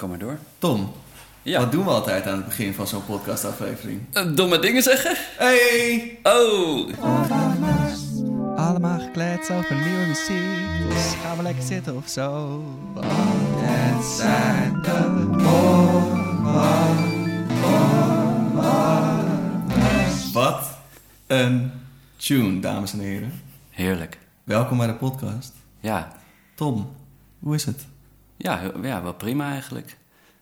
Kom maar door. Tom, Ja. wat doen we altijd aan het begin van zo'n podcastaflevering? Eh, domme dingen zeggen? Hey! Oh! Allemaal gekleed over nieuwe muziek, dus gaan we lekker zitten of zo. Want het zijn de Wat een tune, dames en heren. Heerlijk. Welkom bij de podcast. Ja. Tom, hoe is het? Ja, ja wel prima eigenlijk.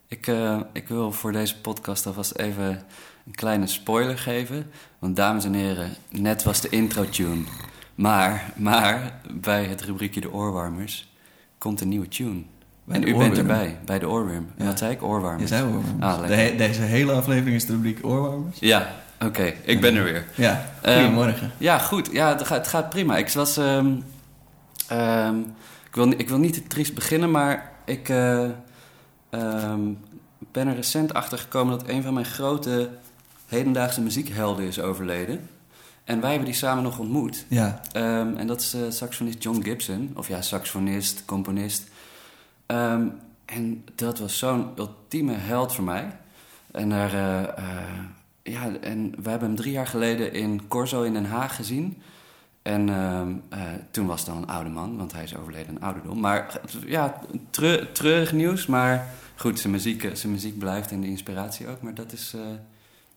Ik, eh, ik wil voor deze podcast alvast even een kleine spoiler geven. Want dames en heren, net was de intro-tune. Maar, maar bij het rubriekje De Oorwarmers komt een nieuwe tune. Bij en u bent erbij, bij de oorworm. En Ja. Wat zei ik? Oorwarmers. Je zei oorwarmers. Ah, de deze hele aflevering is de rubriek oorwarmers. Ja, oké. ik ben er weer. Ja, Ehm, goedemorgen. Ja, goed. Ja, het gaat, het gaat prima. Ik was. ehm, ehm, ik, wil, ik wil niet te triest beginnen, maar ik eh, ehm, ben er recent achter gekomen dat een van mijn grote hedendaagse muziekhelden is overleden. En wij hebben die samen nog ontmoet. ja, Ehm, en dat is saxofonist John Gibson. Of ja, saxofonist, componist. Ehm, en dat was zo'n ultieme held voor mij. En, daar, eh, ja, en we hebben hem drie jaar geleden in Corso in Den Haag gezien. En ehm, eh, toen was het al een oude man, want hij is overleden aan ouderdom. Maar ja, treu- treurig nieuws. Maar goed, zijn muziek, eh, zijn muziek blijft en de inspiratie ook. Maar dat is, eh,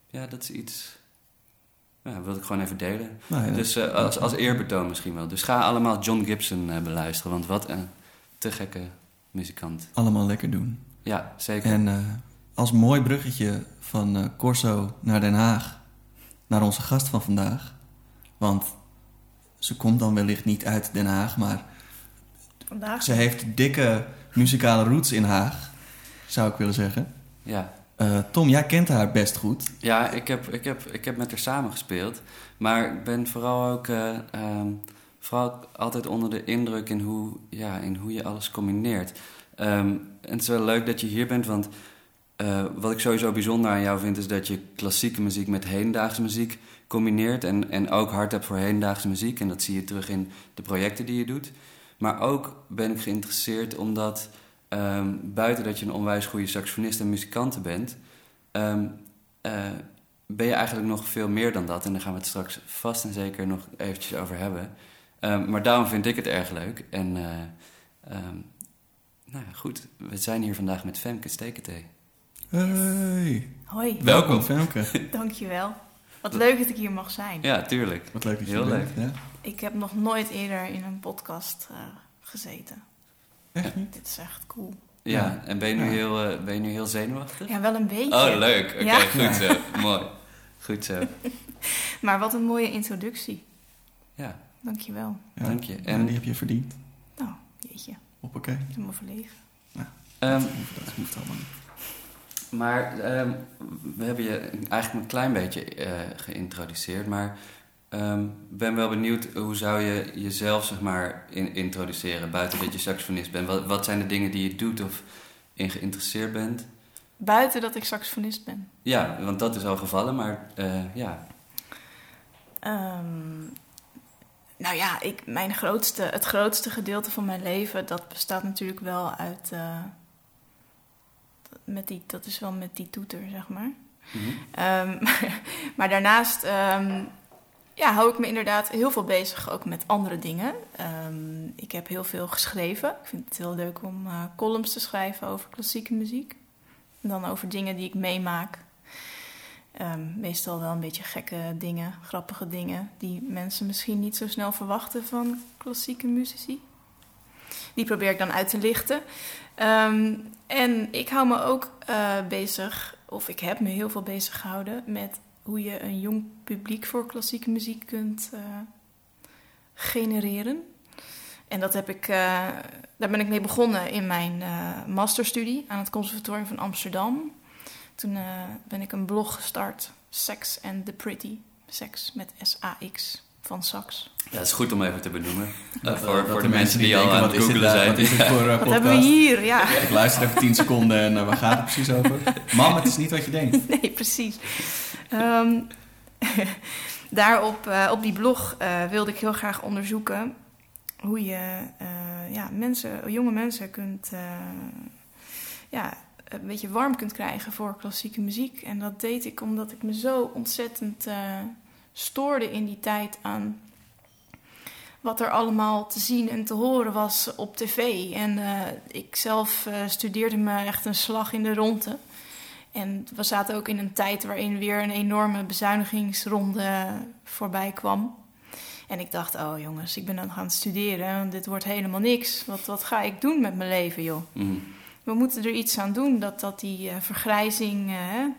ja, dat is iets... Ja, dat wilde ik gewoon even delen. nou ja. Dus als, als eerbetoon misschien wel. Dus ga allemaal John Gibson beluisteren, want wat een te gekke muzikant. allemaal lekker doen. Ja, zeker. En als mooi bruggetje van Corso naar Den Haag, naar onze gast van vandaag. Want ze komt dan wellicht niet uit Den Haag, maar Vandaag? ze heeft dikke muzikale roots in Haag, zou ik willen zeggen. Ja, Eh, Tom, jij kent haar best goed. ja ik, heb, ik, heb, ik heb met haar samen gespeeld. Maar ik ben vooral ook eh, ehm, vooral altijd onder de indruk in hoe, ja, in hoe je alles combineert. Ehm, en het is wel leuk dat je hier bent, want eh, wat ik sowieso bijzonder aan jou vind... is dat je klassieke muziek met hedendaagse muziek combineert... en, en ook hard hebt voor hedendaagse muziek. En dat zie je terug in de projecten die je doet. Maar ook ben ik geïnteresseerd omdat... ehm, buiten dat je een onwijs goede saxofonist en muzikant bent... ehm, eh, ben je eigenlijk nog veel meer dan dat. En daar gaan we het straks vast en zeker nog eventjes over hebben. Ehm, maar daarom vind ik het erg leuk. En eh, nou ja, goed, we zijn hier vandaag met Femke Steketee. Hey. Hoi, Welkom, Femke. dankjewel. Wat leuk dat ik hier mag zijn. Ja, tuurlijk. Wat leuk dat je Heel bent. Ja? Ik heb nog nooit eerder in een podcast eh, gezeten. Echt niet? Dit is echt cool. Ja, Ja. en ben je, nu Ja. heel, eh, ben je nu heel zenuwachtig? Ja, wel een beetje. Oh, leuk. Oké, Ja. goed zo. Mooi. Goed zo. Maar wat een mooie introductie. Ja, Dankjewel. Ja. dank je. En die heb je verdiend. Nou, jeetje. Hoppakee. Helemaal verlegen. ehm, dat hoeft allemaal niet. Maar ehm, we hebben je eigenlijk een klein beetje eh, geïntroduceerd. Maar ehm ben wel benieuwd, hoe zou je jezelf zeg maar in, introduceren buiten dat je saxofonist bent? Wat, wat zijn de dingen die je doet of in geïnteresseerd bent? Buiten dat ik saxofonist ben. Ja, want dat is al gevallen, maar eh, ja. Ehm, nou ja, ik, mijn grootste, het grootste gedeelte van mijn leven, dat bestaat natuurlijk wel uit. eh, met die, dat is wel met die toeter, zeg maar. Mhm. Ehm, maar daarnaast ehm, ja, hou ik me inderdaad heel veel bezig ook met andere dingen. Ehm, ik heb heel veel geschreven. Ik vind het heel leuk om eh, columns te schrijven over klassieke muziek. En dan over dingen die ik meemaak. Meestal wel een beetje gekke dingen, grappige dingen... die mensen misschien niet zo snel verwachten van klassieke muzici. Die probeer ik dan uit te lichten. Ehm, en ik hou me ook eh, bezig, of ik heb me heel veel bezig gehouden... met hoe je een jong publiek voor klassieke muziek kunt eh, genereren. En dat heb ik, eh, daar ben ik mee begonnen in mijn masterstudie aan het Conservatorium van Amsterdam. Toen ben ik een blog gestart, Sex and the Pretty. Seks met S-A-X van sax. ja, het is goed om even te benoemen. Eh, Dat- voor dat voor de mensen die al denken, aan wat het googelen nou? zijn. Wat is dit voor eh, Wat podcast? hebben we hier? Ja, Ik luister even 10 seconden en eh, waar gaat het precies over? Mam, het is niet wat je denkt. nee, precies. Ehm, daar op, eh, op die blog eh, wilde ik heel graag onderzoeken hoe je eh, ja, mensen, jonge mensen kunt, eh, ja, een beetje warm kunt krijgen voor klassieke muziek. En dat deed ik omdat ik me zo ontzettend uh, stoorde in die tijd aan wat er allemaal te zien en te horen was op tv. En uh, ik zelf uh, studeerde me echt een slag in de ronde. En we zaten ook in een tijd waarin weer een enorme bezuinigingsronde voorbij kwam. En ik dacht, oh jongens, ik ben aan het studeren. Dit wordt helemaal niks. Wat, wat ga ik doen met mijn leven, joh? Mm. We moeten er iets aan doen. Dat, dat die uh, vergrijzing,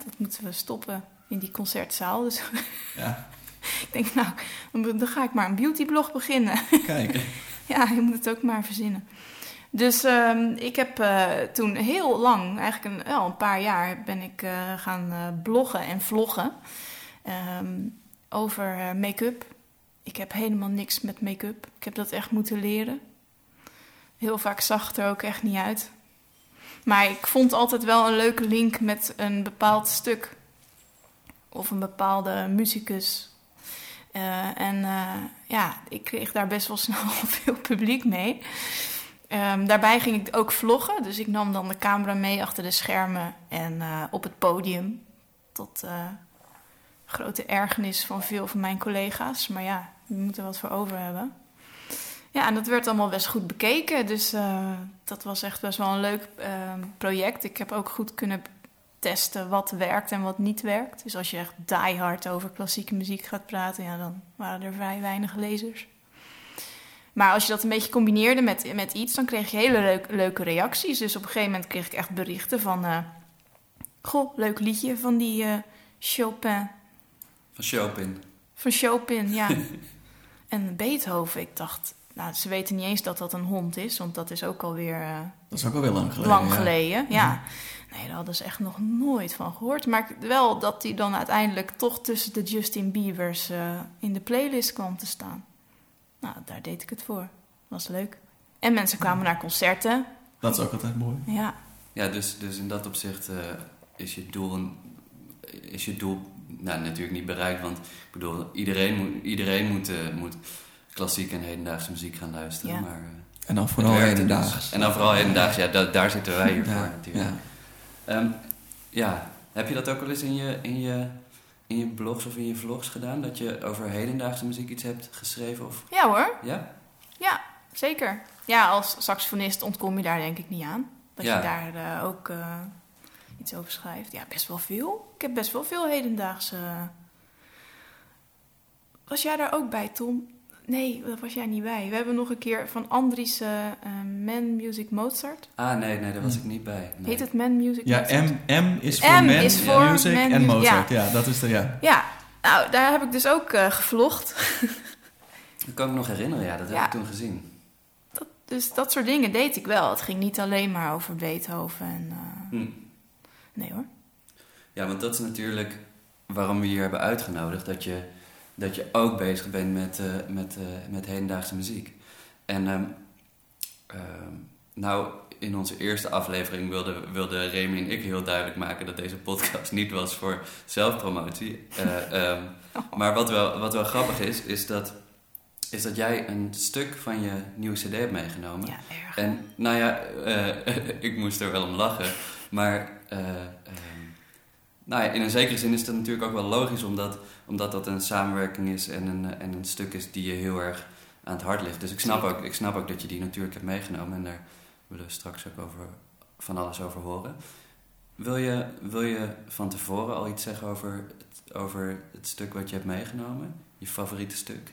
dat moeten we stoppen in die concertzaal. Dus ja. ik denk, nou, dan ga ik maar een beautyblog beginnen. Kijk. ja, je moet het ook maar verzinnen. Dus uh, ik heb uh, toen heel lang, eigenlijk een, wel een paar jaar, ben ik gaan bloggen en vloggen um, over make-up ik heb helemaal niks met make-up. Ik heb dat echt moeten leren. Heel vaak zag het er ook echt niet uit. Maar ik vond altijd wel een leuke link met een bepaald stuk. Of een bepaalde muzikus. Uh, en uh, ja, ik kreeg daar best wel snel veel publiek mee. Um, daarbij ging ik ook vloggen. Dus ik nam dan de camera mee achter de schermen en uh, op het podium. Tot grote ergernis van veel van mijn collega's. Maar ja, je moet er wat voor over hebben. Ja, en dat werd allemaal best goed bekeken. Dus dat was echt best wel een leuk uh, project. Ik heb ook goed kunnen testen wat werkt en wat niet werkt. Dus als je echt die hard over klassieke muziek gaat praten, ja, dan waren er vrij weinig lezers. Maar als je dat een beetje combineerde met, met iets, dan kreeg je hele leuk, leuke reacties. Dus op een gegeven moment kreeg ik echt berichten van... Uh, goh, leuk liedje van die Chopin. Van Chopin. Van Chopin, ja. en Beethoven, ik dacht, nou, ze weten niet eens dat dat een hond is, want dat is ook alweer. Uh, dat is ook alweer lang geleden. Lang geleden, ja. Nee, daar hadden ze echt nog nooit van gehoord. Maar wel dat hij dan uiteindelijk toch tussen de Justin Biebers uh, in de playlist kwam te staan. Nou, daar deed ik het voor. Was leuk. En mensen kwamen naar concerten. Dat is ook altijd mooi. Ja. Ja, dus, dus in dat opzicht uh, is je doel, is je doel nou, natuurlijk niet bereikt. Want ik bedoel, iedereen moet, iedereen moet, uh, moet klassieke en hedendaagse muziek gaan luisteren. Maar, uh, en dan vooral hedendaags. En dan vooral hedendaags, ja, da daar zitten wij hier voor natuurlijk. Ja. Um, ja, heb je dat ook wel eens in je, in, je, in je blogs of in je vlogs gedaan? Dat je over hedendaagse muziek iets hebt geschreven? Of... Ja hoor. Ja? Ja, zeker. Ja, als saxofonist ontkom je daar denk ik niet aan. Dat je daar uh, ook iets over schrijft. Ja, best wel veel. Ik heb best wel veel hedendaagse. Was jij daar ook bij, Tom? Nee, dat was jij niet bij. We hebben nog een keer van Andries uh, Man Music Mozart. Ah, nee, nee, daar was ik niet bij. Nee. Heet het Man Music ja, Mozart? M, M is voor M Man is voor Music man, en Mozart. Ja. ja. dat is de, ja. Ja, nou, daar heb ik dus ook uh, gevlogd. dat kan ik nog herinneren, ja, dat heb ik toen gezien. Dat, dus dat soort dingen deed ik wel. Het ging niet alleen maar over Beethoven en... Uh, hm. Nee hoor. Ja, want dat is natuurlijk waarom we hier hebben uitgenodigd. Dat je, dat je ook bezig bent met, uh, met, uh, met hedendaagse muziek. En um, uh, nou, in onze eerste aflevering wilde, wilde Remy en ik heel duidelijk maken dat deze podcast niet was voor zelfpromotie. Um, oh. Maar wat wel, wat wel grappig is, is dat, is dat jij een stuk van je nieuwe CD hebt meegenomen. Ja, erg. En nou ja, ik moest er wel om lachen. Maar nou ja, in een zekere zin is dat natuurlijk ook wel logisch, omdat, omdat dat een samenwerking is en een, en een stuk is die je heel erg aan het hart ligt. Dus ik snap, ook, ik snap ook dat je die natuurlijk hebt meegenomen en daar willen we straks ook over, van alles over horen. Wil je, wil je van tevoren al iets zeggen over het, over het stuk wat je hebt meegenomen? Je favoriete stuk?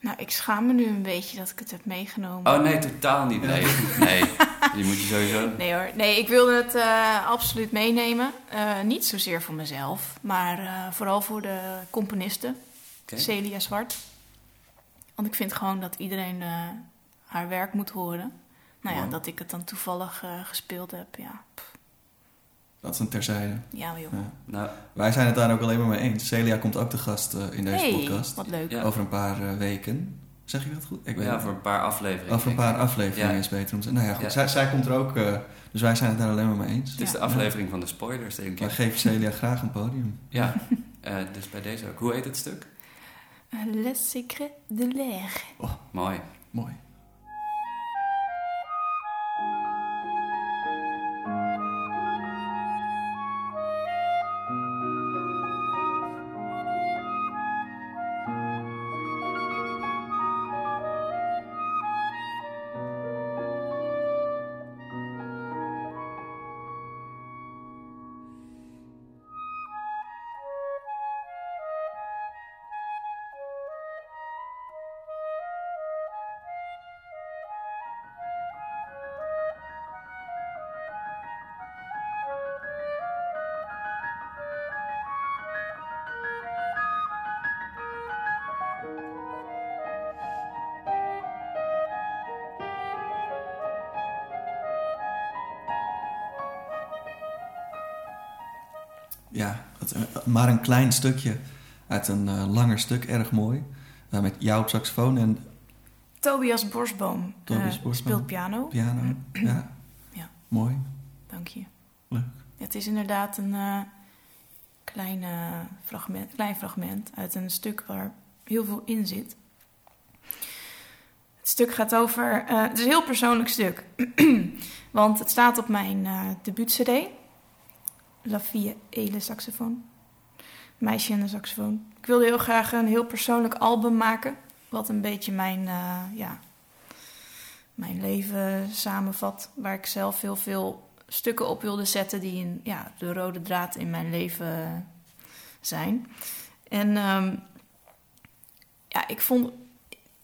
Nou, ik schaam me nu een beetje dat ik het heb meegenomen. Oh nee, totaal niet. Nee, nee. Die moet je sowieso. Nee hoor. Nee, ik wilde het uh, absoluut meenemen. Uh, niet zozeer voor mezelf, maar uh, vooral voor de componisten. Okay. Celia Zwart. Want ik vind gewoon dat iedereen haar werk moet horen. Nou ja, wow. dat ik het dan toevallig gespeeld heb, ja. Pff. Dat is een terzijde. Ja, joh. Ja. Nou, wij zijn het daar ook alleen maar mee eens. Celia komt ook te gast uh, in deze hey, podcast. wat leuk. Ja. Over een paar uh, weken. Zeg je dat goed? Ik weet ja, voor een paar afleveringen. Over een paar afleveringen ja. is beter om te Nou ja, goed. Zij, zij, komt er ook... Uh, dus wij zijn het daar alleen maar mee eens. Het is de aflevering van de spoilers, denk ik. Wij geven Celia graag een podium. Ja, dus bij deze ook. Hoe heet het stuk? Le Secret de l'air. Oh, mooi. Mooi. Ja, het, eh, maar een klein stukje uit een eh, langer stuk, erg mooi. Eh, met jou op saxofoon en Tobias Borsboom Tobias Borsboom. speelt piano. piano. Ja, Ja. mooi. Dank je. Leuk. Het is inderdaad een klein, eh, fragment, klein fragment uit een stuk waar heel veel in zit. Het stuk gaat over. het is een heel persoonlijk stuk. Want het staat op mijn eh debuut-CD. La Fille et le saxophone. Meisje en de saxofoon. Ik wilde heel graag een heel persoonlijk album maken. Wat een beetje mijn, eh, ja, mijn leven samenvat. Waar ik zelf heel veel stukken op wilde zetten die in, ja, de rode draad in mijn leven zijn. En ehm, ja, ik vond,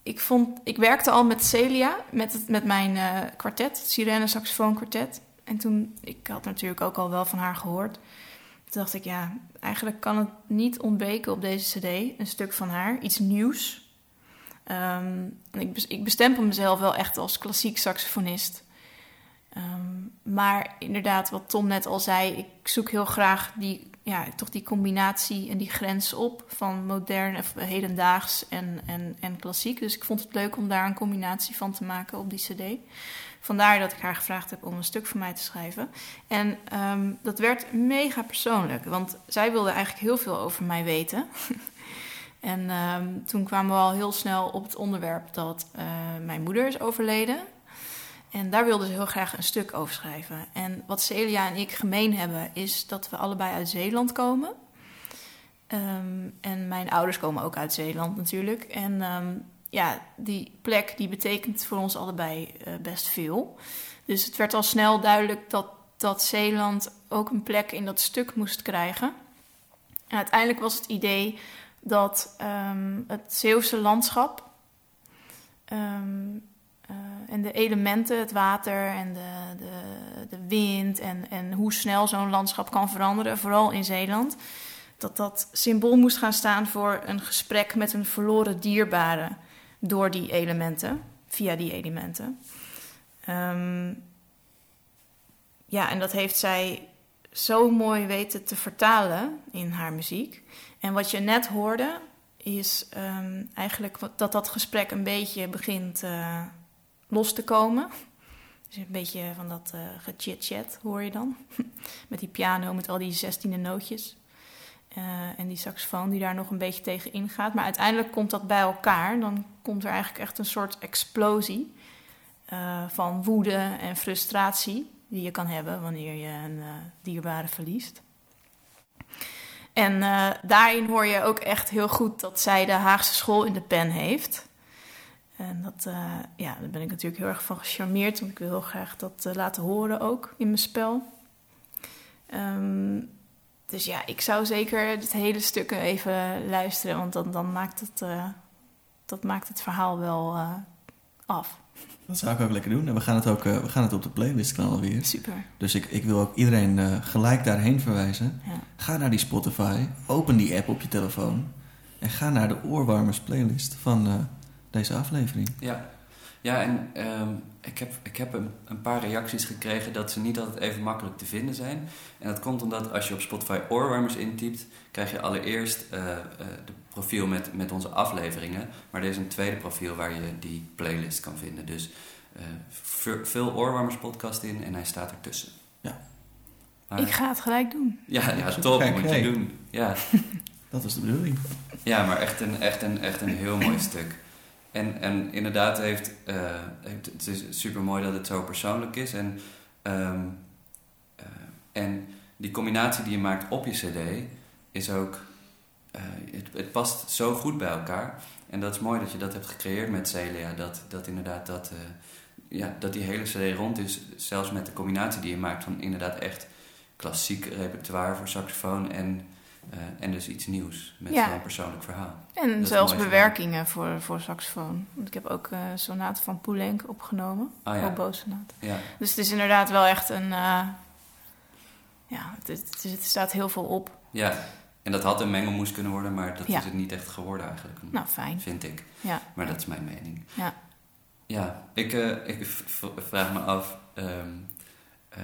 ik vond, ik werkte al met Celia, met, het, met mijn eh, kwartet, Sirene Saxofoon Kwartet. En toen, ik had natuurlijk ook al wel van haar gehoord. Toen dacht ik, ja, eigenlijk kan het niet ontbreken op deze cd, een stuk van haar, iets nieuws. Ehm, ik, ik bestempel mezelf wel echt als klassiek saxofonist. Ehm, maar inderdaad, wat Tom net al zei, ik zoek heel graag die, ja, toch die combinatie en die grens op van modern of hedendaags en, en, en klassiek. Dus ik vond het leuk om daar een combinatie van te maken op die CD. Vandaar dat ik haar gevraagd heb om een stuk voor mij te schrijven. En ehm, dat werd mega persoonlijk, want zij wilde eigenlijk heel veel over mij weten. en ehm, toen kwamen we al heel snel op het onderwerp dat eh, mijn moeder is overleden. En daar wilden ze heel graag een stuk over schrijven. En wat Celia en ik gemeen hebben, is dat we allebei uit Zeeland komen. Ehm, en mijn ouders komen ook uit Zeeland natuurlijk. En ja, die plek die betekent voor ons allebei eh, best veel. Dus het werd al snel duidelijk dat, dat Zeeland ook een plek in dat stuk moest krijgen. En uiteindelijk was het idee dat ehm, het Zeeuwse landschap ehm, eh, en de elementen, het water en de, de, de wind en, en hoe snel zo'n landschap kan veranderen, vooral in Zeeland, dat dat symbool moest gaan staan voor een gesprek met een verloren dierbare door die elementen, via die elementen. Ehm, ja, en dat heeft zij zo mooi weten te vertalen in haar muziek. En wat je net hoorde, is ehm, eigenlijk dat dat gesprek een beetje begint eh, los te komen. Dus een beetje van dat eh gechit-chat hoor je dan. met die piano, met al die zestiende nootjes. Eh, en die saxofoon die daar nog een beetje tegen ingaat. Maar uiteindelijk komt dat bij elkaar. Dan komt er eigenlijk echt een soort explosie eh, van woede en frustratie die je kan hebben wanneer je een eh, dierbare verliest. En daarin hoor je ook echt heel goed dat zij de Haagse school in de pen heeft. En dat, ja, daar ben ik natuurlijk heel erg van gecharmeerd, want ik wil heel graag dat laten horen ook in mijn spel. Ehm, dus ja, ik zou zeker het hele stuk even luisteren, want dan, dan maakt, het, eh, dat maakt het verhaal wel eh, af. Dat zou ik ook lekker doen. En we gaan het ook eh, we gaan het op de playlist knallen weer. Super. Dus ik, ik wil ook iedereen eh, gelijk daarheen verwijzen. Ja. Ga naar die Spotify, open die app op je telefoon en ga naar de oorwarmers playlist van eh, deze aflevering. Ja, ja en ehm, ik heb, ik heb een, een paar reacties gekregen dat ze niet altijd even makkelijk te vinden zijn. En dat komt omdat als je op Spotify oorwarmers intypt, krijg je allereerst eh eh, de profiel met, met onze afleveringen. Maar er is een tweede profiel waar je die playlist kan vinden. Dus eh, vul- vul oorwarmers podcast in en hij staat ertussen. Ja. Maar- Ik ga het gelijk doen. ja, ja, top, kijk, moet je hey. doen. Ja. Dat is de bedoeling. Ja, maar echt een, echt een, echt een heel mooi stuk. En, en inderdaad heeft, eh. Het is super mooi dat het zo persoonlijk is. En, ehm, eh, en die combinatie die je maakt op je cd is ook... eh, het, het past zo goed bij elkaar. En dat is mooi dat je dat hebt gecreëerd met Celia. Dat, dat inderdaad dat, ja, dat die hele cd rond is. Zelfs met de combinatie die je maakt van inderdaad echt klassiek repertoire voor saxofoon en, eh, en dus iets nieuws met Ja. zo'n persoonlijk verhaal. En zelfs bewerkingen voor, voor saxofoon. Want ik heb ook eh sonaten van Poulenc opgenomen. Ah, ja. Ja, Dus het is inderdaad wel echt een... eh, ja, het, het, staat heel veel op. ja. En dat had een mengelmoes kunnen worden, maar dat Ja. is het niet echt geworden eigenlijk. Nou, fijn. Vind ik. Ja. Maar dat is mijn mening. Ja. Ja, ik, ik vraag me af. ehm, eh,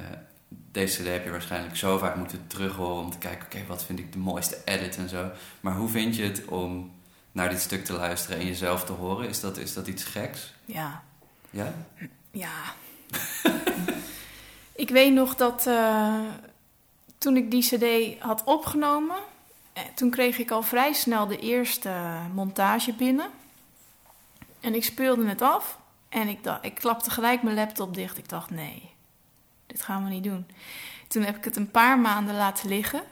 deze CD heb je waarschijnlijk zo vaak moeten terughoren om te kijken, oké, wat vind ik de mooiste edit en zo. Maar hoe vind je het om naar dit stuk te luisteren en jezelf te horen? Is dat, is dat iets geks? Ja, Ja? ja. ik weet nog dat eh, toen ik die cd had opgenomen... eh, toen kreeg ik al vrij snel de eerste montage binnen. En ik speelde het af. En ik, dacht, ik klapte gelijk mijn laptop dicht. Ik dacht, nee, dit gaan we niet doen. Toen heb ik het een paar maanden laten liggen.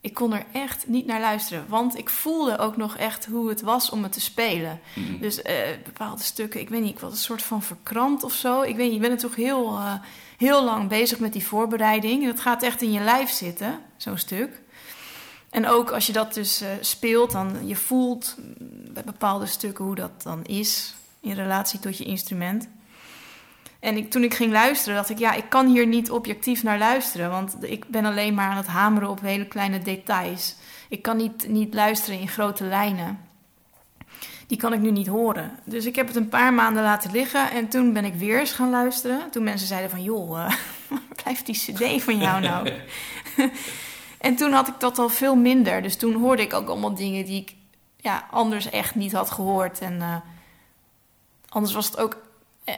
Ik kon er echt niet naar luisteren. Want ik voelde ook nog echt hoe het was om het te spelen. Mhm. Dus eh, bepaalde stukken, ik weet niet, ik was een soort van verkrant of zo. Ik weet niet, ik ben natuurlijk heel, eh, heel lang bezig met die voorbereiding. En dat gaat echt in je lijf zitten, zo'n stuk. En ook als je dat dus eh, speelt, dan je voelt bij bepaalde stukken hoe dat dan is in relatie tot je instrument. En ik, toen ik ging luisteren, dacht ik, ja, ik kan hier niet objectief naar luisteren. Want ik ben alleen maar aan het hameren op hele kleine details. Ik kan niet, niet luisteren in grote lijnen. Die kan ik nu niet horen. Dus ik heb het een paar maanden laten liggen. En toen ben ik weer eens gaan luisteren. Toen mensen zeiden van, joh, eh, waar blijft die cd van jou nou? en toen had ik dat al veel minder. Dus toen hoorde ik ook allemaal dingen die ik ja, anders echt niet had gehoord. En eh, anders was het ook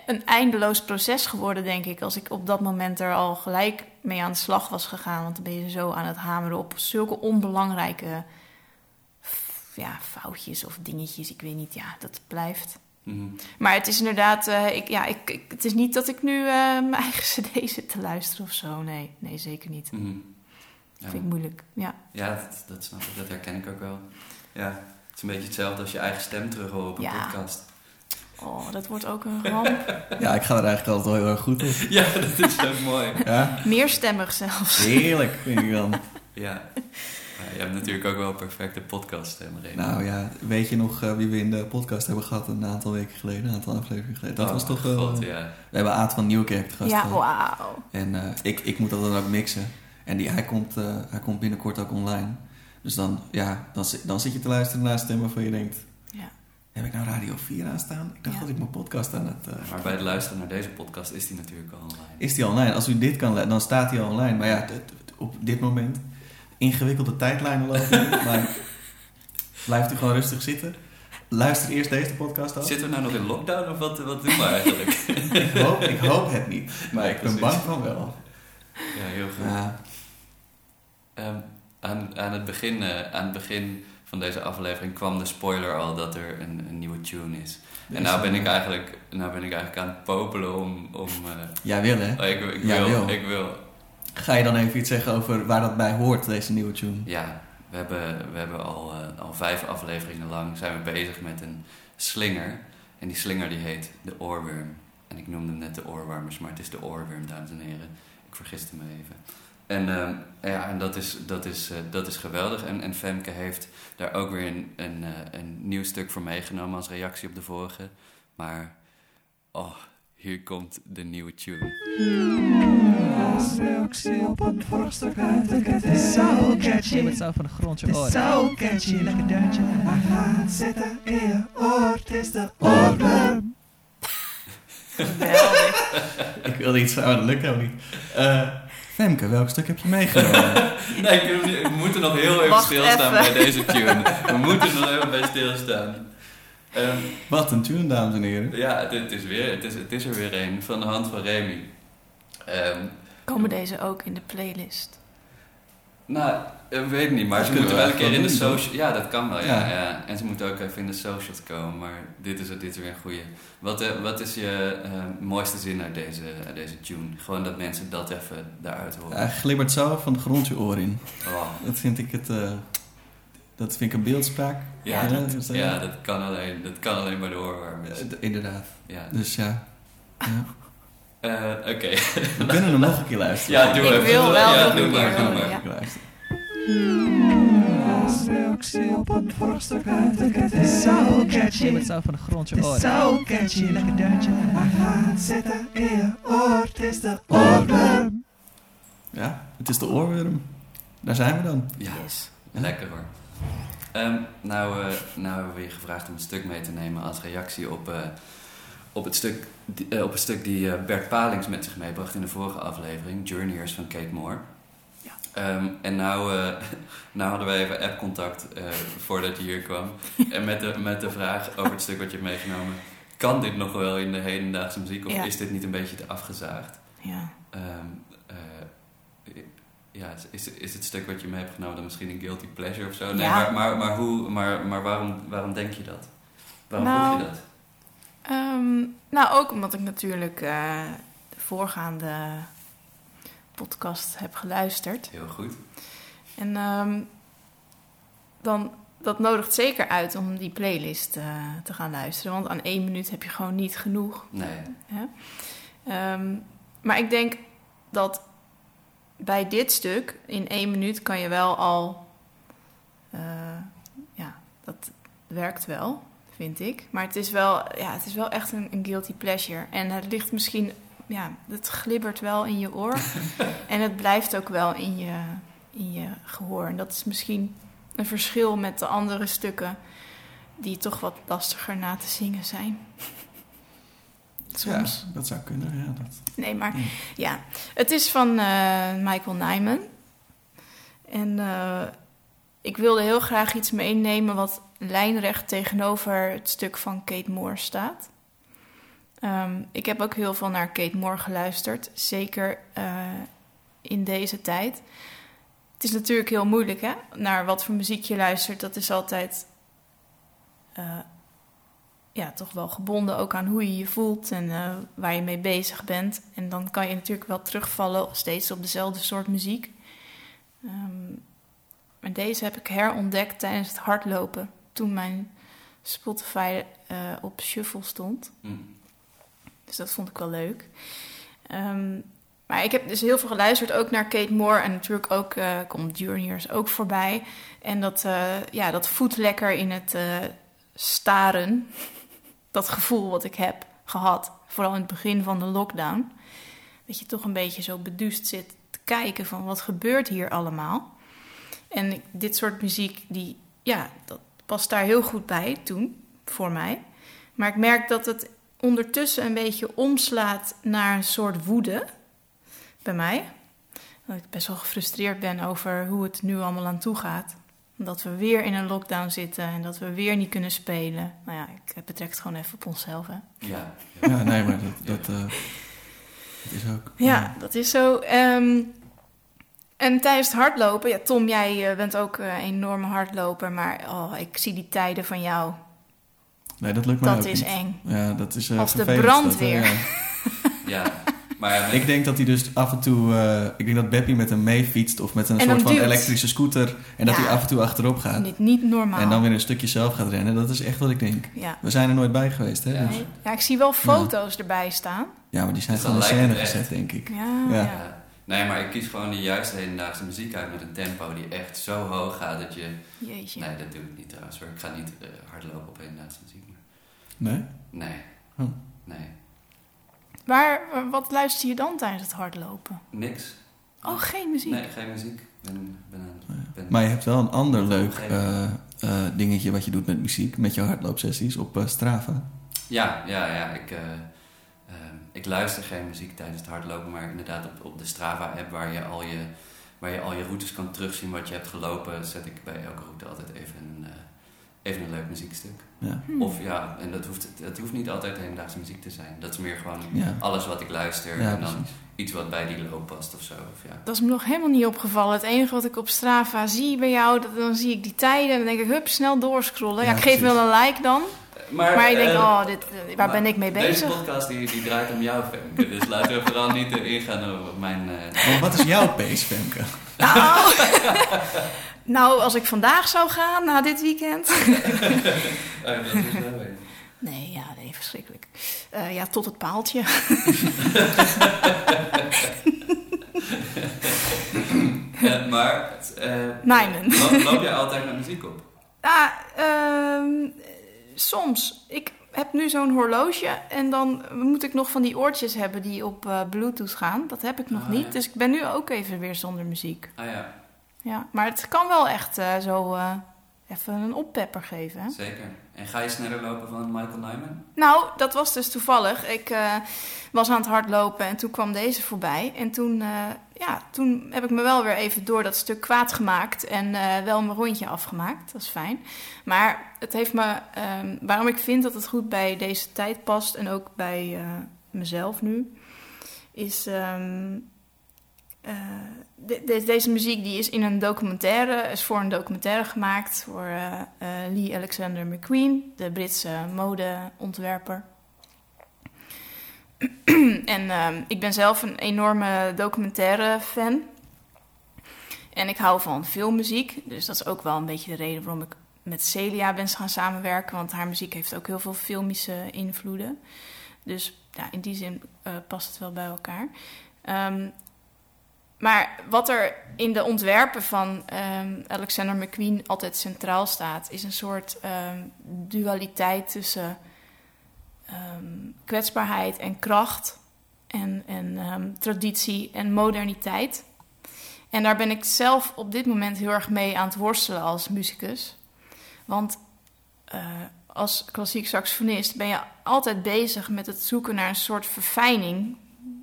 een eindeloos proces geworden, denk ik. Als ik op dat moment er al gelijk mee aan de slag was gegaan. Want dan ben je zo aan het hameren op zulke onbelangrijke ja, foutjes of dingetjes. Ik weet niet, ja, dat blijft. Mhm. Maar het is inderdaad, eh, ik, ja, ik, ik- het is niet dat ik nu eh, mijn eigen cd zit te luisteren of zo. Nee, nee zeker niet. Dat vind ik moeilijk, ja. Ja, dat, dat snap ik. Dat herken ik ook wel. Ja, het is een beetje hetzelfde als je eigen stem terug horen op een Ja. podcast. Oh, dat wordt ook een ramp. Ja, ik ga er eigenlijk altijd wel heel erg goed op. Ja, dat is ook mooi. Ja, Meerstemmig zelfs. heerlijk vind ik dan. Ja. Maar je hebt natuurlijk ook wel een perfecte podcast, hè, Marijn? Nou ja, weet je nog eh, wie we in de podcast hebben gehad een aantal weken geleden, een aantal afleveringen geleden? Dat Oh, was toch wel... God, ja. We hebben Aad van Nieuwkerk te gast Ja, gehad. wauw. En eh, ik, ik moet dat dan ook mixen. En die, hij, komt, eh, hij komt binnenkort ook online. Dus dan, ja, dan, dan zit je te luisteren naar stemmen waarvan je denkt... Heb ik nou Radio 4 aanstaan? Ik dacht Ja. dat ik mijn podcast aan het... eh, Maar bij het luisteren naar deze podcast is die natuurlijk al online. is die online? Als u dit kan, dan staat hij al online. Maar ja, t- t- op dit moment ingewikkelde tijdlijnen lopen. maar blijft u gewoon rustig zitten. Luister eerst deze podcast af. Zitten we nou nog in lockdown of wat, wat doen we eigenlijk? Ik hoop, ik hoop het niet. Maar Nee, ik ben bang van wel. ja, heel goed. Ja, Ehm, aan, aan, het begin, eh, aan het begin van deze aflevering kwam de spoiler al dat er een, een nieuwe tune is. En nou ben, ik eigenlijk, nou ben ik eigenlijk aan het popelen om... om eh, Jij wil hè? oh, ik, ik, wil. ik wil. Ga je dan even iets zeggen over waar dat bij hoort, deze nieuwe tune? Ja, we hebben, we hebben al, eh, al vijf afleveringen lang zijn we bezig met een slinger. En die slinger die heet de oorworm. En ik noemde hem net de oorwarmers, maar het is de oorworm, dames en heren. Ik vergiste me even. En, ehm, ja, en dat, is, dat, is, eh, dat is geweldig. En, en Femke heeft daar ook weer een, een, eh, een nieuw stuk voor meegenomen als reactie op de vorige. Maar, oh, hier komt de nieuwe tune. Op een vorig stuk uit de ket is zo catchy. Zo van de grond je Het is oren. zo catchy, lekker deuntje. Hij gaat zitten in je oor, het is de oorworm. Geweldig. Ik wilde iets maar dat lukt helemaal niet. Femke, welk stuk heb je meegenomen? Nee, ik- we moeten nog heel even Wacht stilstaan even. bij deze tune. We moeten nog even bij stilstaan. Ehm, Wat een tune, dames en heren. ja, het, het is weer, het, is, het is er weer een van de hand van Remy. Ehm, Komen deze ook in de playlist? Nou, ik weet niet, maar ze moeten we wel een keer in de social... Ja, dat kan wel, ja, Ja. ja. En ze moeten ook even in de socials komen, maar dit is, dit is weer een goeie. Wat, eh, wat is je eh, mooiste zin uit deze, uit deze tune? Gewoon dat mensen dat even daaruit horen. Hij glibbert zo van de grond je oor in. Oh, Dat vind ik het... eh, dat vind ik een beeldspraak. ja, Ja, dat, dat- ja dat, kan alleen, dat kan alleen bij de oorwarmers. Eh, d- inderdaad. Ja. Dus ja. Eh, Oké. We kunnen hem nog een keer luisteren. Ja, doe Ik even. wil wel ja, nog doe een maar, keer doe maar. ja. Ik luister. Als reactie op een vorig stuk uit de ket is zo catchy. Met zo van de grond je Het is oren. zo catchy, lekker deuntje. Hij gaat zitten in je oor, het is de oorworm. Ja, het is de oorworm. Daar zijn we dan. Ja, Yes. lekker hoor. Ehm, nou, eh, nou hebben we je gevraagd om een stuk mee te nemen als reactie op, eh, op, het stuk, die- eh, op het stuk die eh, Bert Palings met zich meebracht in de vorige aflevering, Journeyers van Kate Moore. Ja. Ehm, en nou, eh, nou hadden we even app-contact eh, voordat je hier kwam. en met de, met de vraag over het stuk wat je hebt meegenomen. Kan dit nog wel in de hedendaagse muziek of Ja. is dit niet een beetje te afgezaagd? Ja. Ehm, eh, ja, is, is het stuk wat je mee hebt genomen dan misschien een guilty pleasure of zo? Nee, Ja. maar, maar, maar, hoe, maar, maar waarom, waarom denk je dat? Waarom Nou, je dat? Ehm, nou, ook omdat ik natuurlijk eh, de voorgaande podcast heb geluisterd. Heel goed. En ehm, dan, dat nodigt zeker uit om die playlist eh, te gaan luisteren. Want aan één minuut heb je gewoon niet genoeg. Nee. Ehm, maar ik denk dat bij dit stuk, in één minuut, kan je wel al. eh, ja, dat werkt wel, vind ik. Maar het is wel, ja, het is wel echt een, een guilty pleasure. En het ligt misschien. Ja, het glibbert wel in je oor. en het blijft ook wel in je, in je gehoor. En dat is misschien een verschil met de andere stukken. Die toch wat lastiger na te zingen zijn. Soms. Ja, dat zou kunnen. Ja, dat. Nee, maar Ja. ja. Het is van eh, Michael Nyman. En eh, ik wilde heel graag iets meenemen wat lijnrecht tegenover het stuk van Kate Moore staat. Ehm, ik heb ook heel veel naar Kate Moore geluisterd, zeker eh, in deze tijd. Het is natuurlijk heel moeilijk, hè? Naar wat voor muziek je luistert, dat is altijd eh, ja, toch wel gebonden ook aan hoe je je voelt en eh, waar je mee bezig bent. En dan kan je natuurlijk wel terugvallen steeds op dezelfde soort muziek. Ehm, maar deze heb ik herontdekt tijdens het hardlopen. Toen mijn Spotify eh, op shuffle stond. Hm. Dus dat vond ik wel leuk. Ehm, maar ik heb dus heel veel geluisterd, ook naar Kate Moore. En natuurlijk ook eh komt Juniors ook voorbij. En dat, eh, ja, dat voedt lekker in het staren. Dat gevoel wat ik heb gehad. Vooral in het begin van de lockdown. Dat je toch een beetje zo beduust zit te kijken van wat gebeurt hier allemaal. En dit soort muziek, die, ja, dat past daar heel goed bij toen, voor mij. Maar ik merk dat het ondertussen een beetje omslaat naar een soort woede bij mij. Dat ik best wel gefrustreerd ben over hoe het nu allemaal aan toe gaat. Dat we weer in een lockdown zitten en dat we weer niet kunnen spelen. Nou ja, ik betrek het gewoon even op onszelf. Hè. Ja. Ja, nee, maar dat, dat, eh, dat is ook. Ja, dat is zo. Ehm, en tijdens het hardlopen, ja, Tom, jij eh, bent ook eh, een enorme hardloper, maar oh, ik zie die tijden van jou. Nee, dat lukt mij Dat ook is niet. eng. Ja, dat is eh, Als de brandweer. dat, ja. ja. Maar ja, Ik denk dat hij dus af en toe... eh, ik denk dat Beppie met hem meefietst of met een En soort van duwt. elektrische scooter. En dat Ja. hij af en toe achterop gaat. Dit niet normaal. En dan weer een stukje zelf gaat rennen. Dat is echt wat ik denk. Ja. We zijn er nooit bij geweest, hè? Ja. Dus- Nee. ja, ik zie wel foto's erbij staan. ja maar die zijn gewoon in dan lijkt scène echt. gezet, denk ik. Ja, Ja. ja. ja. Nee, maar ik kies gewoon de juiste hedendaagse muziek uit met een tempo die echt zo hoog gaat dat je... Jeetje. Nee, dat doe ik niet trouwens hoor. Ik ga niet eh, hardlopen op hedendaagse muziek. Nee? Nee. Oh. Nee. Waar, wat luister je dan tijdens het hardlopen? Niks. Oh, geen muziek. Nee, geen muziek. Ben, ben, een- ben, Maar je hebt wel een ander leuk eh, eh, dingetje wat je doet met muziek. Met je hardloopsessies op eh, Strava. Ja, ja, ja. Ik, eh, ik luister geen muziek tijdens het hardlopen, maar inderdaad op, op de Strava-app waar je, al je, waar je al je routes kan terugzien wat je hebt gelopen, zet ik bij elke route altijd even een, eh, even een leuk muziekstuk. Ja. Hm. Of ja, en dat hoeft, dat hoeft niet altijd hedendaagse muziek te zijn. Dat is meer gewoon Ja, alles wat ik luister ja en dan precies. iets wat bij die loop past of zo. Of ja. Dat is me nog helemaal niet opgevallen. Het enige wat ik op Strava zie bij jou, dat, dan zie ik die tijden en dan denk ik, hup, snel doorscrollen. Ja, Ja, ik geef precies. wel een like dan. Maar ik denk, eh, oh, dit, eh, waar maar ben ik mee Deze bezig? podcast die, die draait om jou, Femke. Dus laten we vooral niet eh, ingaan op mijn... eh, Maar wat is jouw pace, Femke? Nou, nou, als ik vandaag zou gaan, na dit weekend. dat is wel weer. Nee, ja, nee, verschrikkelijk. Eh, ja, tot het paaltje. Maar... eh, Nijmen. Loop, loop jij altijd met muziek op? Ah, ehm, soms. Ik heb nu zo'n horloge en dan moet ik nog van die oortjes hebben die op eh, Bluetooth gaan. Dat heb ik nog Ah, niet. ja. Dus ik ben nu ook even weer zonder muziek. Ah ja. Ja, maar het kan wel echt eh, zo eh, even een oppepper geven. Hè? Zeker. En ga je sneller lopen van Michael Nyman? Nou, dat was dus toevallig. Ik eh, was aan het hardlopen en toen kwam deze voorbij. En toen, eh, ja, toen heb ik me wel weer even door dat stuk kwaad gemaakt en eh, wel mijn rondje afgemaakt. Dat is fijn. Maar het heeft me, ehm, waarom ik vind dat het goed bij deze tijd past en ook bij mezelf nu, is ehm, eh, de- de- deze muziek die is in een documentaire, is voor een documentaire gemaakt voor eh, eh, Lee Alexander McQueen, de Britse modeontwerper. en ehm, ik ben zelf een enorme documentaire fan. En ik hou van filmmuziek, dus dat is ook wel een beetje de reden waarom ik met Celia ben gaan samenwerken, want haar muziek heeft ook heel veel filmische invloeden. Dus ja, in die zin past het wel bij elkaar. Ehm, maar wat er in de ontwerpen van ehm, Alexander McQueen altijd centraal staat, is een soort ehm, dualiteit tussen ehm, kwetsbaarheid en kracht, en, en traditie en moderniteit. En daar ben ik zelf op dit moment heel erg mee aan het worstelen als muzikus. Want eh, als klassiek saxofonist ben je altijd bezig met het zoeken naar een soort verfijning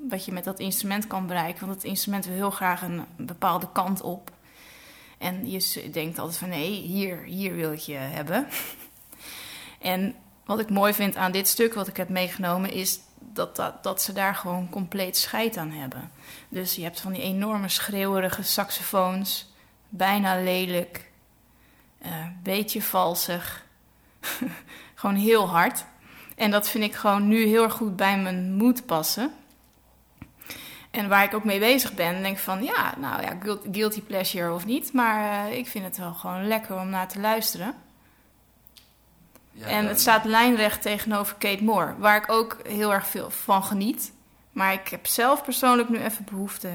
wat je met dat instrument kan bereiken. Want het instrument wil heel graag een bepaalde kant op. En je denkt altijd van nee, hier, hier wil ik je hebben. En wat ik mooi vind aan dit stuk wat ik heb meegenomen is dat, dat, dat ze daar gewoon compleet scheid aan hebben. Dus je hebt van die enorme schreeuwerige saxofoons, bijna lelijk, eh beetje valsig, gewoon heel hard. En dat vind ik gewoon nu heel erg goed bij mijn moed passen. En waar ik ook mee bezig ben, denk ik van ja, nou ja, guil- guilty pleasure of niet, maar eh, ik vind het wel gewoon lekker om naar te luisteren. Ja, en het staat lijnrecht tegenover Kate Moore, waar ik ook heel erg veel van geniet. Maar ik heb zelf persoonlijk nu even behoefte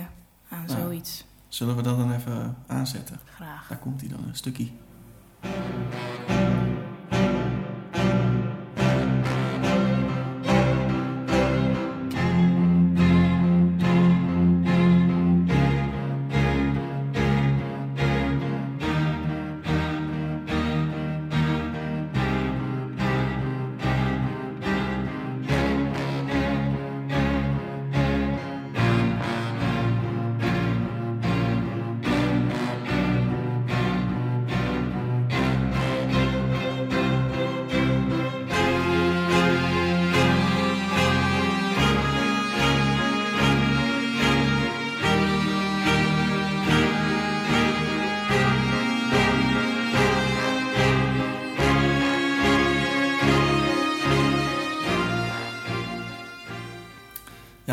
aan zoiets. Zullen we dat dan even aanzetten? Graag. Daar komt hij dan, een stukje.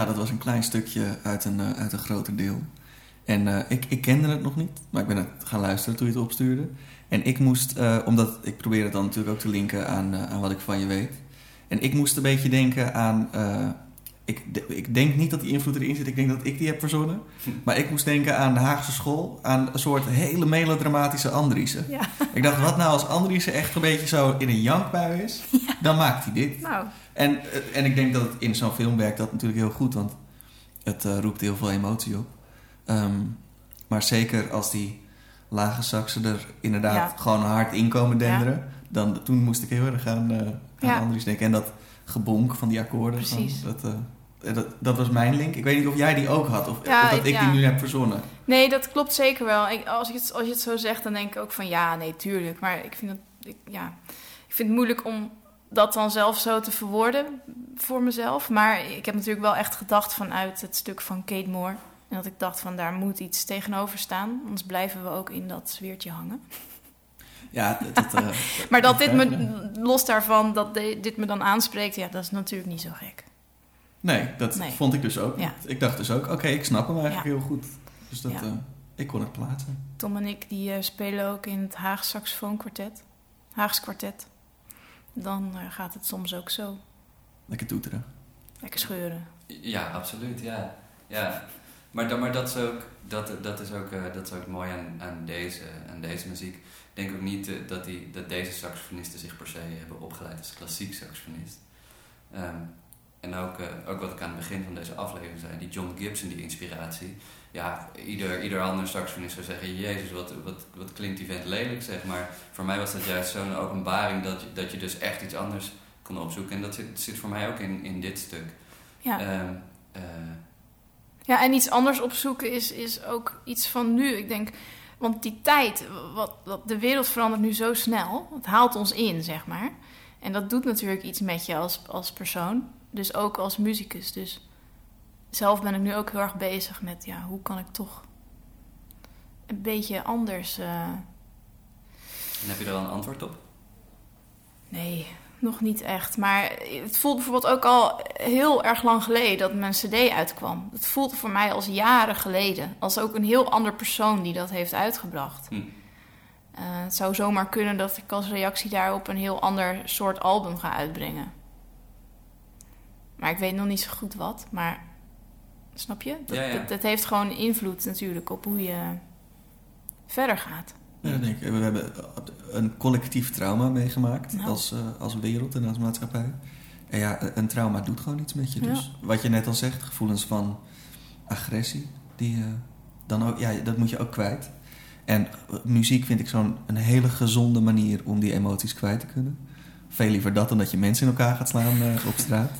Ja, dat was een klein stukje uit een, eh, uit een groter deel. En eh, ik, ik kende het nog niet, maar ik ben het gaan luisteren toen je het opstuurde. En ik moest, eh, omdat ik probeer het dan natuurlijk ook te linken aan, eh, aan wat ik van je weet. En ik moest een beetje denken aan. eh, ik, de- ik denk niet dat die invloed erin zit, ik denk dat ik die heb verzonnen. Maar ik moest denken aan de Haagse school, aan een soort hele melodramatische Andriessen. Ja. Ik dacht, wat nou als Andriessen echt een beetje zo in een jankbui is, dan maakt hij dit. Nou, En, eh, en ik denk dat het in zo'n film werkt dat natuurlijk heel goed, want het eh, roept heel veel emotie op. Ehm, maar zeker als die lage saxen er inderdaad Ja. gewoon hard in komen denderen, dan toen moest ik heel erg aan, eh aan. Andries denken. En dat gebonk van die akkoorden. Precies. van- dat, dat, dat was mijn link. Ik weet niet of jij die ook had, of, Ja, of dat ik ja. die nu heb verzonnen. Nee, dat klopt zeker wel. Ik, als, je het, als je het zo zegt, dan denk ik ook van ja, nee, tuurlijk. Maar ik vind het, ik, ja, ik vind het moeilijk om dat dan zelf zo te verwoorden voor mezelf. Maar ik heb natuurlijk wel echt gedacht vanuit het stuk van Kate Moore. En dat ik dacht van daar moet iets tegenover staan. Anders blijven we ook in dat sfeertje hangen. Ja, dat, eh, Maar dat dit me, los daarvan, dat dit me dan aanspreekt, ja, dat is natuurlijk niet zo gek. Nee, dat Nee. vond ik dus ook. Ja. Ik dacht dus ook, oké, ik snap hem eigenlijk Ja. heel goed. Dus dat, Ja. eh, ik kon het plaatsen. Tom en ik die eh, spelen ook in het Haag saxofoonkwartet. Haags kwartet. Dan eh, gaat het soms ook zo. Lekker toeteren. Lekker scheuren. Ja, absoluut, ja. ja. Maar, dan, maar dat is ook, dat, dat is ook, eh, dat is ook mooi aan, aan, deze, aan deze muziek. Ik denk ook niet eh, dat, die, dat deze saxofonisten zich per se hebben opgeleid als klassiek saxofonist. Ehm, en ook, eh, ook wat ik aan het begin van deze aflevering zei, die John Gibson, die inspiratie. Ja, ieder, ieder ander saxofonist zou zeggen, jezus, wat, wat, wat klinkt die vent lelijk, zeg maar. Voor mij was dat juist zo'n openbaring dat je, dat je dus echt iets anders kon opzoeken. En dat zit, zit voor mij ook in, in dit stuk. Ja. Ehm, eh, Ja, en iets anders opzoeken is, is ook iets van nu. Ik denk, want die tijd, wat, wat, de wereld verandert nu zo snel. Het haalt ons in, zeg maar. En dat doet natuurlijk iets met je als, als persoon. Dus ook als muzikus. Dus zelf ben ik nu ook heel erg bezig met, ja, hoe kan ik toch een beetje anders... eh, en heb je er al een antwoord op? Nee, nog niet echt. Maar het voelt bijvoorbeeld ook al heel erg lang geleden dat mijn CD uitkwam. Het voelt voor mij als jaren geleden. Als ook een heel ander persoon die dat heeft uitgebracht. Hm. Eh, het zou zomaar kunnen dat ik als reactie daarop een heel ander soort album ga uitbrengen. Maar ik weet nog niet zo goed wat. Maar snap je? Dat, Ja, ja. dat, dat heeft gewoon invloed natuurlijk op hoe je verder gaat. Ja, dat denk ik. We hebben een collectief trauma meegemaakt Nou. als, eh, als wereld en als maatschappij. En ja, een trauma doet gewoon iets met je. Ja. Dus wat je net al zegt, gevoelens van agressie, die, eh, dan ook, ja, dat moet je ook kwijt. En eh, muziek vind ik zo'n een hele gezonde manier om die emoties kwijt te kunnen. Veel liever dat dan dat je mensen in elkaar gaat slaan eh, op straat.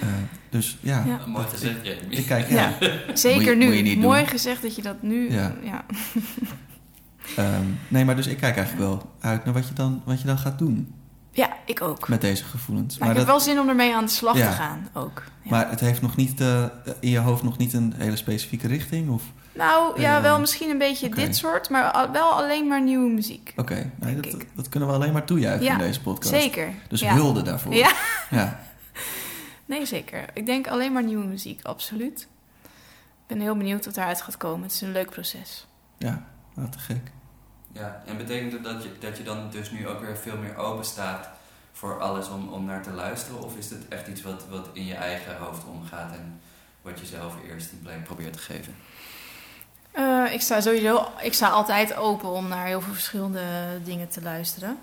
Eh, dus ja, Ja. Mooi gezegd, Jamie. ik, ik kijk, ja. Ja, zeker Moet je- nu. moet je niet Mooi doen. gezegd dat je dat nu... Ja. ja. Ehm, nee, maar dus ik kijk eigenlijk wel uit naar wat je dan, wat je dan gaat doen Ja, ik ook. met deze gevoelens. Maar, ik heb wel zin om ermee aan de slag Ja. te gaan ook. Ja. Maar het heeft nog niet eh, in je hoofd nog niet een hele specifieke richting? Of... nou, ja, Eh, wel misschien een beetje dit soort, maar wel alleen maar nieuwe muziek. Oké, nee, dat, dat kunnen we alleen maar toejuichen Ja, in deze podcast. Zeker. Dus ja. hulde daarvoor. Ja. Ja. Nee, zeker. Ik denk alleen maar nieuwe muziek, absoluut. Ik ben heel benieuwd wat daaruit gaat komen. Het is een leuk proces. ja, wat te gek. Ja, en betekent het dat je, dat je dan dus nu ook weer veel meer open staat voor alles om, om naar te luisteren? Of is het echt iets wat, wat in je eigen hoofd omgaat en wat je zelf eerst een plek probeert te geven? Eh, ik sta sowieso, ik sta altijd open om naar heel veel verschillende dingen te luisteren.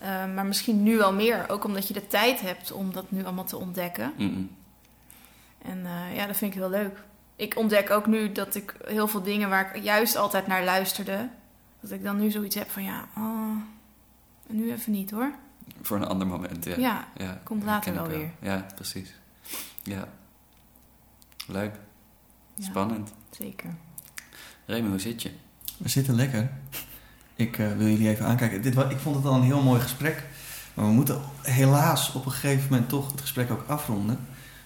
Eh, maar misschien nu wel meer, ook omdat je de tijd hebt om dat nu allemaal te ontdekken. En eh, ja, dat vind ik heel leuk. Ik ontdek ook nu dat ik heel veel dingen waar ik juist altijd naar luisterde, dat ik dan nu zoiets heb van ja, oh, nu even niet hoor. Voor een ander moment, ja. Ja, ja komt later wel ik Ja, precies. Ja. Leuk. ja, Spannend. zeker. Remy, hoe zit je? We zitten lekker. Ik eh, wil jullie even aankijken. Dit, ik vond het al een heel mooi gesprek. Maar we moeten helaas op een gegeven moment toch het gesprek ook afronden.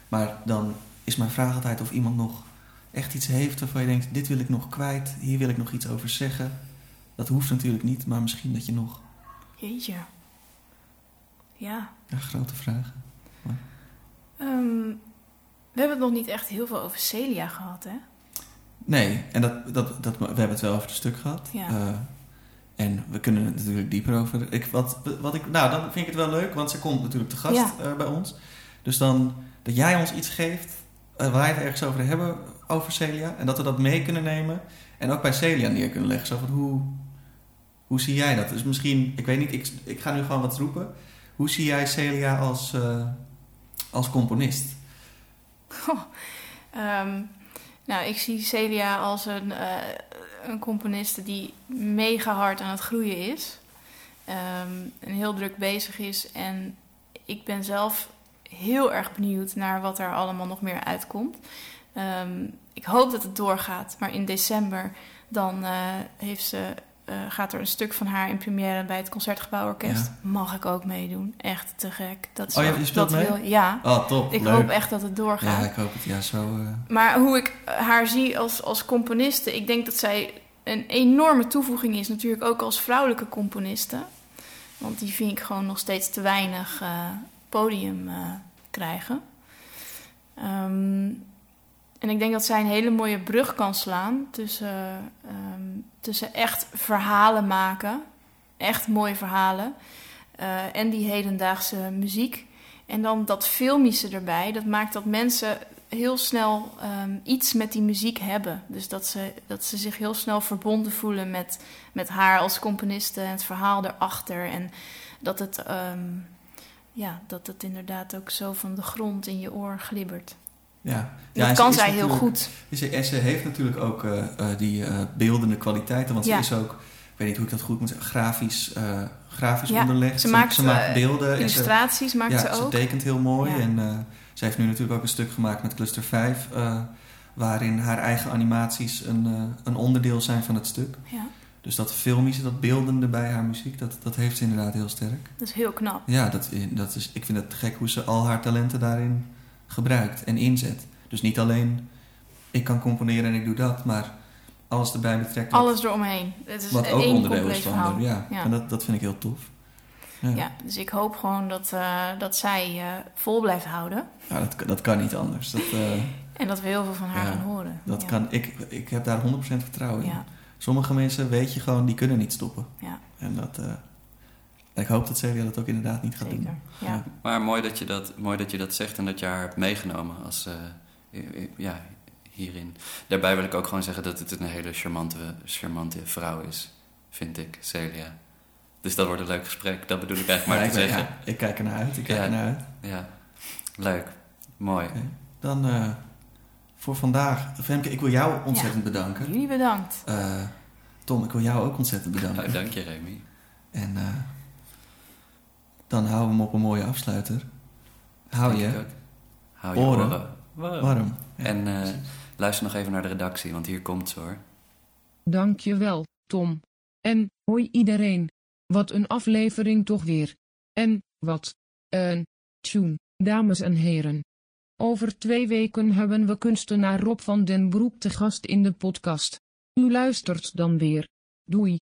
Maar dan is mijn vraag altijd of iemand nog echt iets heeft waarvan je denkt... dit wil ik nog kwijt, hier wil ik nog iets over zeggen. Dat hoeft natuurlijk niet, maar misschien dat je nog... Jeetje. Ja. Ja, grote vragen. Ehm, we hebben het nog niet echt heel veel over Celia gehad, hè? Nee, en dat, dat, dat, we hebben het wel over het stuk gehad. Ja. Eh, en we kunnen het natuurlijk dieper over. Ik, wat, wat ik, nou, dan vind ik het wel leuk, want ze komt natuurlijk te gast Ja. eh, bij ons. Dus dan dat jij ons iets geeft eh, waar wij het ergens over hebben, over Celia. En dat we dat mee kunnen nemen. En ook bij Celia neer kunnen leggen. Zo van hoe, hoe zie jij dat? Dus misschien, ik weet niet, ik, ik ga nu gewoon wat roepen. Hoe zie jij Celia als, eh, als componist? Ehm, nou, ik zie Celia als een, een componiste die mega hard aan het groeien is. Ehm, en heel druk bezig is. En ik ben zelf heel erg benieuwd naar wat er allemaal nog meer uitkomt. Ehm, ik hoop dat het doorgaat. Maar in december dan eh, heeft ze, eh, gaat er een stuk van haar in première bij het Concertgebouworkest. Ja. Mag ik ook meedoen. Echt te gek. Dat Oh zo- je speelt dat mee? Wil, ja. Oh, top. Ik leuk. hoop echt dat het doorgaat. Ja, ik hoop het. Ja, zo... eh, Maar hoe ik haar zie als, als componiste, ik denk dat zij een enorme toevoeging is, natuurlijk ook als vrouwelijke componiste. Want die vind ik gewoon nog steeds te weinig eh, podium krijgen. Ehm, en ik denk dat zij een hele mooie brug kan slaan tussen, tussen echt verhalen maken, echt mooie verhalen, eh, en die hedendaagse muziek. En dan dat filmische erbij, dat maakt dat mensen heel snel ehm, iets met die muziek hebben. Dus dat ze, dat ze zich heel snel verbonden voelen met, met haar als componiste en het verhaal erachter. En dat het, ehm, ja, dat het inderdaad ook zo van de grond in je oor glibbert. Ja, Dat ze kan zij heel goed. Ze, en ze heeft natuurlijk ook eh, eh, die eh, beeldende kwaliteiten, want Ja. ze is ook, ik weet niet hoe ik dat goed moet zeggen, grafisch, eh, grafisch Ja, onderlegd. ze maakt, ze maakt beelden. en ze, Illustraties maakt ja, ze ook. tekent heel mooi. En ze heeft nu natuurlijk ook een stuk gemaakt met Cluster 5, eh, waarin haar eigen animaties een, een onderdeel zijn van het stuk. Ja, Dus dat filmische, dat beeldende bij haar muziek, dat, dat heeft ze inderdaad heel sterk. dat is heel knap. Ja, dat, dat is, ik vind het gek hoe ze al haar talenten daarin gebruikt en inzet. Dus niet alleen ik kan componeren en ik doe dat, maar alles erbij betrekt. wat- Alles eromheen. Het is wat één ook onderdeel is van. Ja, Ja. En dat, dat vind ik heel tof. Ja, Ja, dus ik hoop gewoon dat, eh, dat zij eh, vol blijft houden. Ja, dat, kan- dat kan niet anders. Dat, eh, En dat we heel veel van haar Ja, gaan horen. dat kan, ik, ik heb daar 100% vertrouwen in. Sommige mensen, weet je gewoon, die kunnen niet stoppen. ja En dat, ik hoop dat Celia dat ook inderdaad niet gaat zeker. doen. Ja. Maar mooi dat, je dat, mooi dat je dat zegt en dat je haar hebt meegenomen als, eh, ja, hierin. Daarbij wil ik ook gewoon zeggen dat het een hele charmante, charmante vrouw is, vind ik, Celia. Dus dat wordt een leuk gesprek, dat bedoel ik eigenlijk maar Ja, te ik, ben- zeggen. ja, ik kijk er naar uit, ik kijk Ja. er naar uit. Ja, leuk, mooi. Dan eh, voor vandaag, Femke, ik wil jou ontzettend bedanken. Jullie bedankt. Eh, Tom, ik wil jou ook ontzettend bedanken. Nou, dank je, Remy. En eh, dan houden we hem op een mooie afsluiter. Hou je. Hou je oren oren, warm. warm. Ja, En eh, luister nog even naar de redactie, want hier komt ze hoor. Dankjewel, Tom. En, hoi iedereen. Wat een aflevering toch weer. En, wat een tune, dames en heren. Over twee weken hebben we kunstenaar Rob van den Broek te gast in de podcast. U luistert dan weer. Doei.